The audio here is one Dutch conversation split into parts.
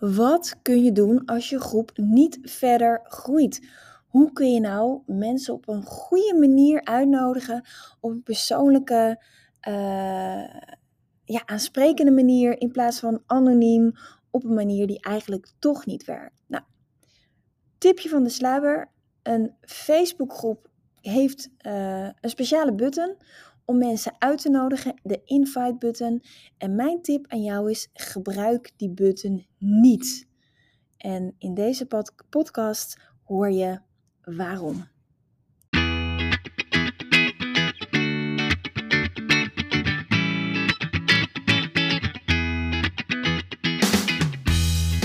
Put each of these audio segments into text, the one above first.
Wat kun je doen als je groep niet verder groeit? Hoe kun je nou mensen op een goede manier uitnodigen, op een persoonlijke, uh, ja, aansprekende manier, in plaats van anoniem, op een manier die eigenlijk toch niet werkt? Nou, tipje van de sluier: een Facebookgroep heeft uh, een speciale button om mensen uit te nodigen, de invite button. En mijn tip aan jou is: gebruik die button niet. En in deze podcast hoor je waarom.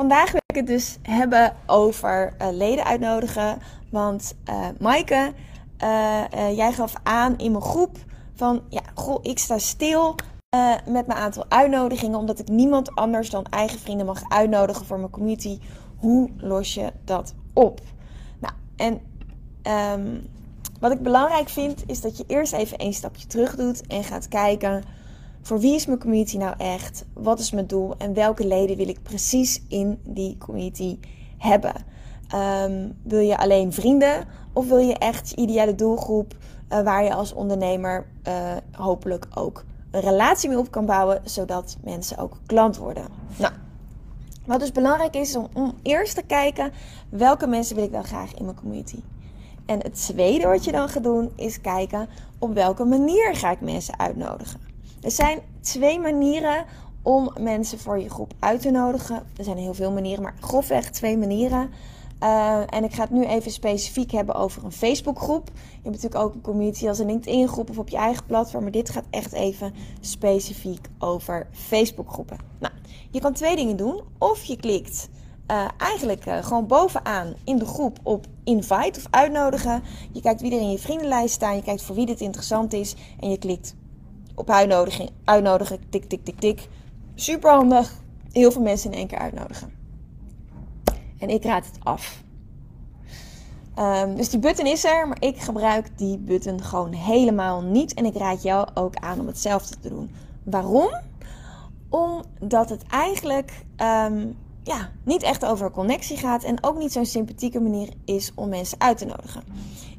Vandaag wil ik het dus hebben over uh, leden uitnodigen. Want uh, Maaike, uh, jij gaf aan in mijn groep van... Ja, goh, ik sta stil met mijn aantal uitnodigingen... omdat ik niemand anders dan eigen vrienden mag uitnodigen voor mijn community. Hoe los je dat op? Nou, en um, wat ik belangrijk vind... is dat je eerst even een stapje terug doet en gaat kijken voor wie is mijn community nou echt? Wat is mijn doel? En welke leden wil ik precies in die community hebben? Um, wil je alleen vrienden? Of wil je echt je ideale doelgroep uh, waar je als ondernemer uh, hopelijk ook een relatie mee op kan bouwen, zodat mensen ook klant worden? Nou, wat dus belangrijk is, om, om eerst te kijken welke mensen wil ik dan graag in mijn community. En het tweede wat je dan gaat doen, is kijken op welke manier ga ik mensen uitnodigen. Er zijn twee manieren om mensen voor je groep uit te nodigen. Er zijn heel veel manieren, maar grofweg twee manieren. Uh, en ik ga het nu even specifiek hebben over een Facebookgroep. Je hebt natuurlijk ook een community als een LinkedIn-groep of op je eigen platform. Maar dit gaat echt even specifiek over Facebookgroepen. Nou, je kan twee dingen doen. Of je klikt uh, eigenlijk uh, gewoon bovenaan in de groep op invite of uitnodigen. Je kijkt wie er in je vriendenlijst staan. Je kijkt voor wie dit interessant is. En je klikt op uitnodiging, uitnodigen, tik, tik, tik, tik. Super handig. Heel veel mensen in één keer uitnodigen. En ik raad het af. Um, dus die button is er, maar ik gebruik die button gewoon helemaal niet. En ik raad jou ook aan om hetzelfde te doen. Waarom? Omdat het eigenlijk um, ja, niet echt over connectie gaat en ook niet zo'n sympathieke manier is om mensen uit te nodigen.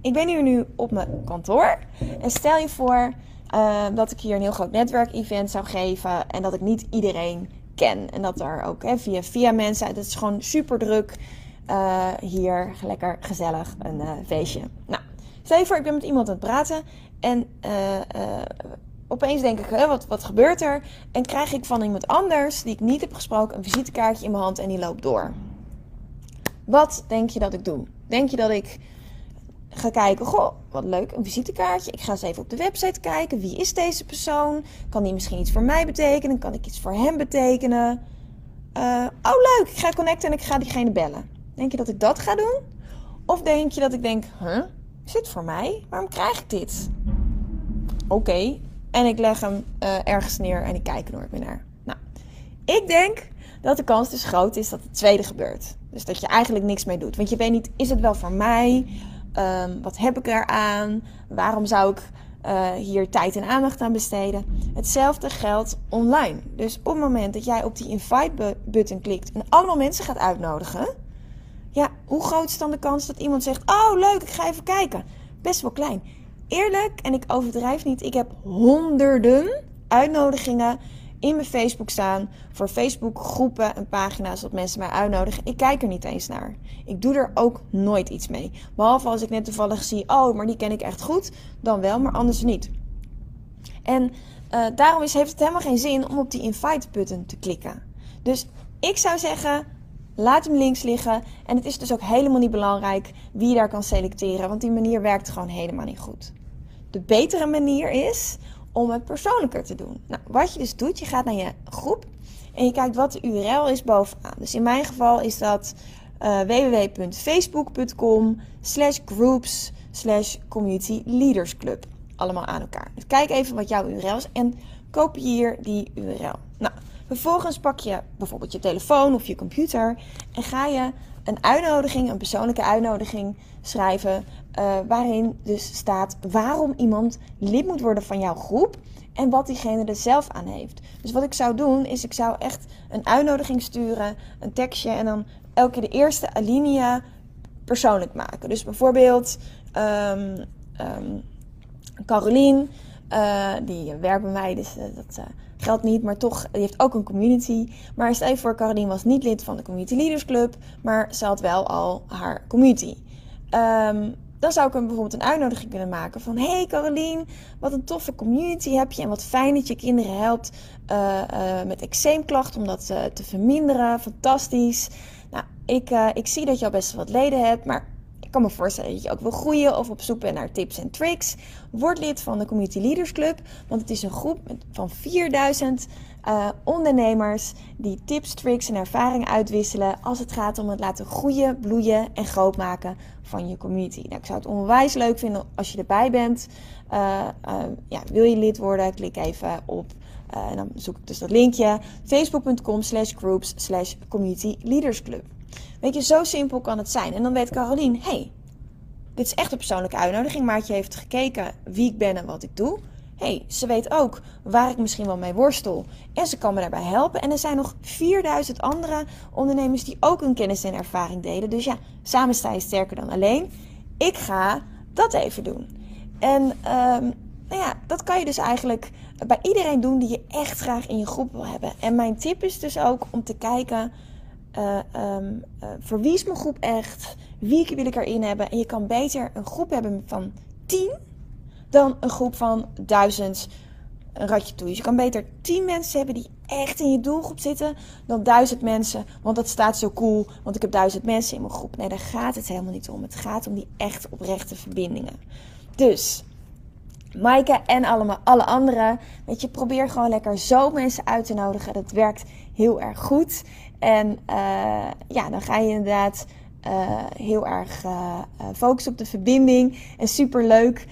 Ik ben hier nu op mijn kantoor en stel je voor uh, dat ik hier een heel groot netwerkevent zou geven en dat ik niet iedereen ken. En dat er ook hè, via, via mensen, het is gewoon super druk uh, hier, lekker gezellig, een uh, feestje. Nou, stel je voor, ik ben met iemand aan het praten en opeens denk ik, hè, wat, wat gebeurt er? En krijg ik van iemand anders, die ik niet heb gesproken, een visitekaartje in mijn hand en die loopt door. Wat denk je dat ik doe? Denk je dat ik ga kijken, goh, wat leuk, een visitekaartje. Ik ga eens even op de website kijken. Wie is deze persoon? Kan die misschien iets voor mij betekenen? Kan ik iets voor hem betekenen? Uh, oh, leuk, ik ga connecten en ik ga diegene bellen. Denk je dat ik dat ga doen? Of denk je dat ik denk, huh, is dit voor mij? Waarom krijg ik dit? Oké, en ik leg hem uh, ergens neer en ik kijk er nooit meer naar. Nou, ik denk dat de kans dus groot is dat het tweede gebeurt. Dus dat je eigenlijk niks mee doet. Want je weet niet, is het wel voor mij? Um, wat heb ik eraan? Waarom zou ik uh, hier tijd en aandacht aan besteden? Hetzelfde geldt online. Dus op het moment dat jij op die invite-button klikt en allemaal mensen gaat uitnodigen, ja, hoe groot is dan de kans dat iemand zegt: Oh, leuk, ik ga even kijken? Best wel klein. Eerlijk, en ik overdrijf niet, ik heb honderden uitnodigingen in mijn Facebook staan voor Facebook groepen en pagina's dat mensen mij uitnodigen. Ik kijk er niet eens naar. Ik doe er ook nooit iets mee. Behalve als ik net toevallig zie, oh, maar die ken ik echt goed, dan wel, maar anders niet. En uh, daarom is, heeft het helemaal geen zin om op die invite button te klikken. Dus ik zou zeggen, laat hem links liggen. En het is dus ook helemaal niet belangrijk wie je daar kan selecteren, want die manier werkt gewoon helemaal niet goed. de betere manier is om het persoonlijker te doen. Nou, wat je dus doet, je gaat naar je groep en je kijkt wat de URL is bovenaan. Dus in mijn geval is dat uh, www.facebook.com slash groups slash community leaders club. Allemaal aan elkaar. Dus kijk even wat jouw URL is en kopieer die URL. Nou, vervolgens pak je bijvoorbeeld je telefoon of je computer en ga je een uitnodiging, een persoonlijke uitnodiging schrijven. Uh, waarin dus staat waarom iemand lid moet worden van jouw groep en wat diegene er zelf aan heeft. Dus wat ik zou doen, is ik zou echt een uitnodiging sturen, een tekstje en dan elke de eerste alinea persoonlijk maken. Dus bijvoorbeeld um, um, Carolien, uh, die werkt bij mij, dus uh, dat geldt niet, maar toch, die heeft ook een community. Maar stel je voor, Carolien was niet lid van de Community Leaders Club, maar ze had wel al haar community. Um, dan zou ik hem bijvoorbeeld een uitnodiging kunnen maken van... Hey Carolien, wat een toffe community heb je en wat fijn dat je kinderen helpt uh, uh, met eczeemklachten om dat uh, te verminderen. Fantastisch. Nou, ik, ik zie dat je al best wat leden hebt, maar ik kan me voorstellen dat je ook wil groeien of op zoek naar tips en tricks. Word lid van de Community Leaders Club, want het is een groep van 4000 uh, ondernemers die tips, tricks en ervaringen uitwisselen als het gaat om het laten groeien, bloeien en groot maken van je community. Nou, ik zou het onwijs leuk vinden als je erbij bent. Uh, uh, ja, wil je lid worden? Klik even op en dan zoek ik dus dat linkje. Facebook.com slash groups slash community leaders club. Weet je, zo simpel kan het zijn. En dan weet Carolien, hey, dit is echt een persoonlijke uitnodiging. Maartje heeft gekeken wie ik ben en wat ik doe. hey, ze weet ook waar ik misschien wel mee worstel. En ze kan me daarbij helpen. En er zijn nog 4000 andere ondernemers die ook hun kennis en ervaring delen. Dus ja, samen sta je sterker dan alleen. Ik ga dat even doen. En um, nou ja, dat kan je dus eigenlijk bij iedereen doen die je echt graag in je groep wil hebben. En mijn tip is dus ook om te kijken uh, um, uh, voor wie is mijn groep echt? Wie wil ik erin hebben? En je kan beter een groep hebben van 10 dan een groep van 1000 een ratje toe. Dus je kan beter 10 mensen hebben die echt in je doelgroep zitten dan 1000 mensen. Want dat staat zo cool, want ik heb 1000 mensen in mijn groep. Nee, daar gaat het helemaal niet om. Het gaat om die echt oprechte verbindingen. Dus Maaike en allemaal, alle anderen. Weet je, probeer gewoon lekker zo mensen uit te nodigen. Dat werkt heel erg goed. En uh, ja, dan ga je inderdaad uh, heel erg uh, focussen op de verbinding. En super leuk.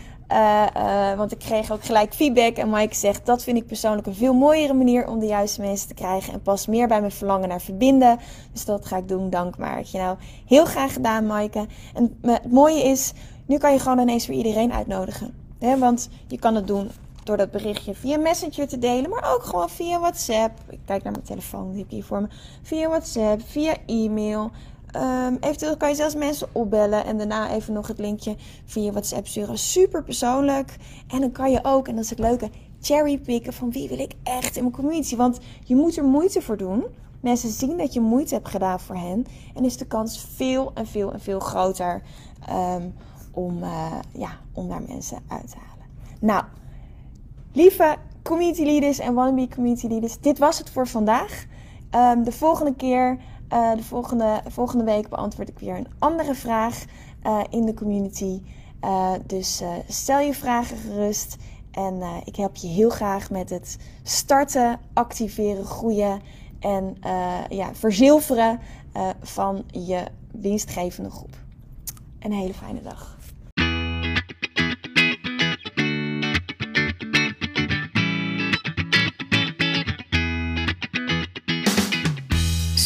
want ik kreeg ook gelijk feedback. En Maaike zegt: Dat vind ik persoonlijk een veel mooiere manier om de juiste mensen te krijgen. En past meer bij mijn verlangen naar verbinden. Dus dat ga ik doen. Dank Maartje. Nou, heel graag gedaan, Maaike. En het mooie is, nu kan je gewoon ineens weer iedereen uitnodigen. He, want je kan het doen door dat berichtje via Messenger te delen, maar ook gewoon via WhatsApp. Ik kijk naar mijn telefoon, die heb ik hier voor me. Via WhatsApp, via e-mail. Um, eventueel kan je zelfs mensen opbellen en daarna even nog het linkje via WhatsApp sturen. Super persoonlijk. En dan kan je ook, en dat is het leuke, cherrypicken van wie wil ik echt in mijn community. Want je moet er moeite voor doen. Mensen zien dat je moeite hebt gedaan voor hen. En is de kans veel en veel en veel groter um, om, uh, ja, om daar mensen uit te halen. Nou, lieve community leaders en wannabe community leaders, dit was het voor vandaag. Um, de volgende keer, uh, de volgende, volgende week beantwoord ik weer een andere vraag uh, in de community. dus stel je vragen gerust. En ik help je heel graag met het starten, activeren, groeien en ja, verzilveren van je winstgevende groep. Een hele fijne dag.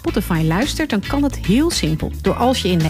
Spotify luistert, dan kan het heel simpel. Door als je in de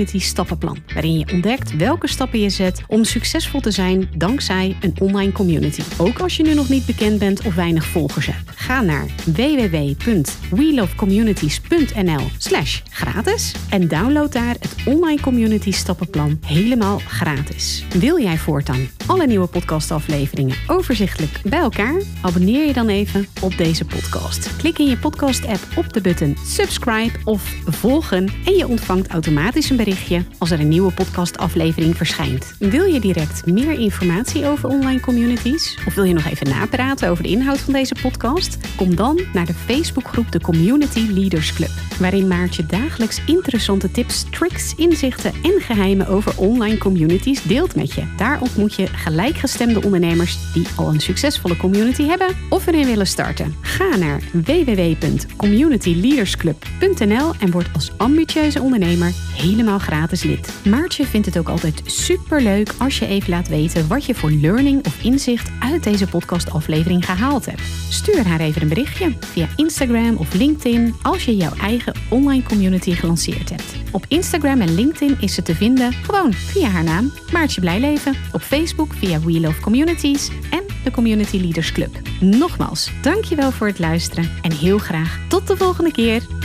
stappenplan, waarin je ontdekt welke stappen je zet om succesvol te zijn dankzij een online community. Ook als je nu nog niet bekend bent of weinig volgers hebt. Ga naar www.welovecommunities.nl slash gratis en download daar het online community stappenplan helemaal gratis. Wil jij voortaan alle nieuwe podcastafleveringen overzichtelijk bij elkaar? Abonneer je dan even op deze podcast. Klik in je podcast-app op de button subscribe of volgen en je ontvangt automatisch een berichtje als er een nieuwe podcastaflevering verschijnt. Wil je direct meer informatie over online communities of wil je nog even napraten over de inhoud van deze podcast? Kom dan naar de Facebookgroep de Community Leaders Club, waarin Maartje dagelijks interessante tips, tricks, inzichten en geheimen over online communities deelt met je. Daar ontmoet je gelijkgestemde ondernemers die al een succesvolle community hebben of erin willen starten. Ga naar www.communityleadersclub.nl en word als ambitieuze ondernemer helemaal gratis lid. Maartje vindt het ook altijd super leuk als je even laat weten wat je voor learning of inzicht uit deze podcastaflevering gehaald hebt. Stuur haar even een berichtje via Instagram of LinkedIn als je jouw eigen online community gelanceerd hebt. Op Instagram en LinkedIn is ze te vinden gewoon via haar naam Maartje Blijleven, op Facebook via We Love Communities en de Community Leaders Club. Nogmaals, dankjewel voor het luisteren en heel graag tot de volgende keer.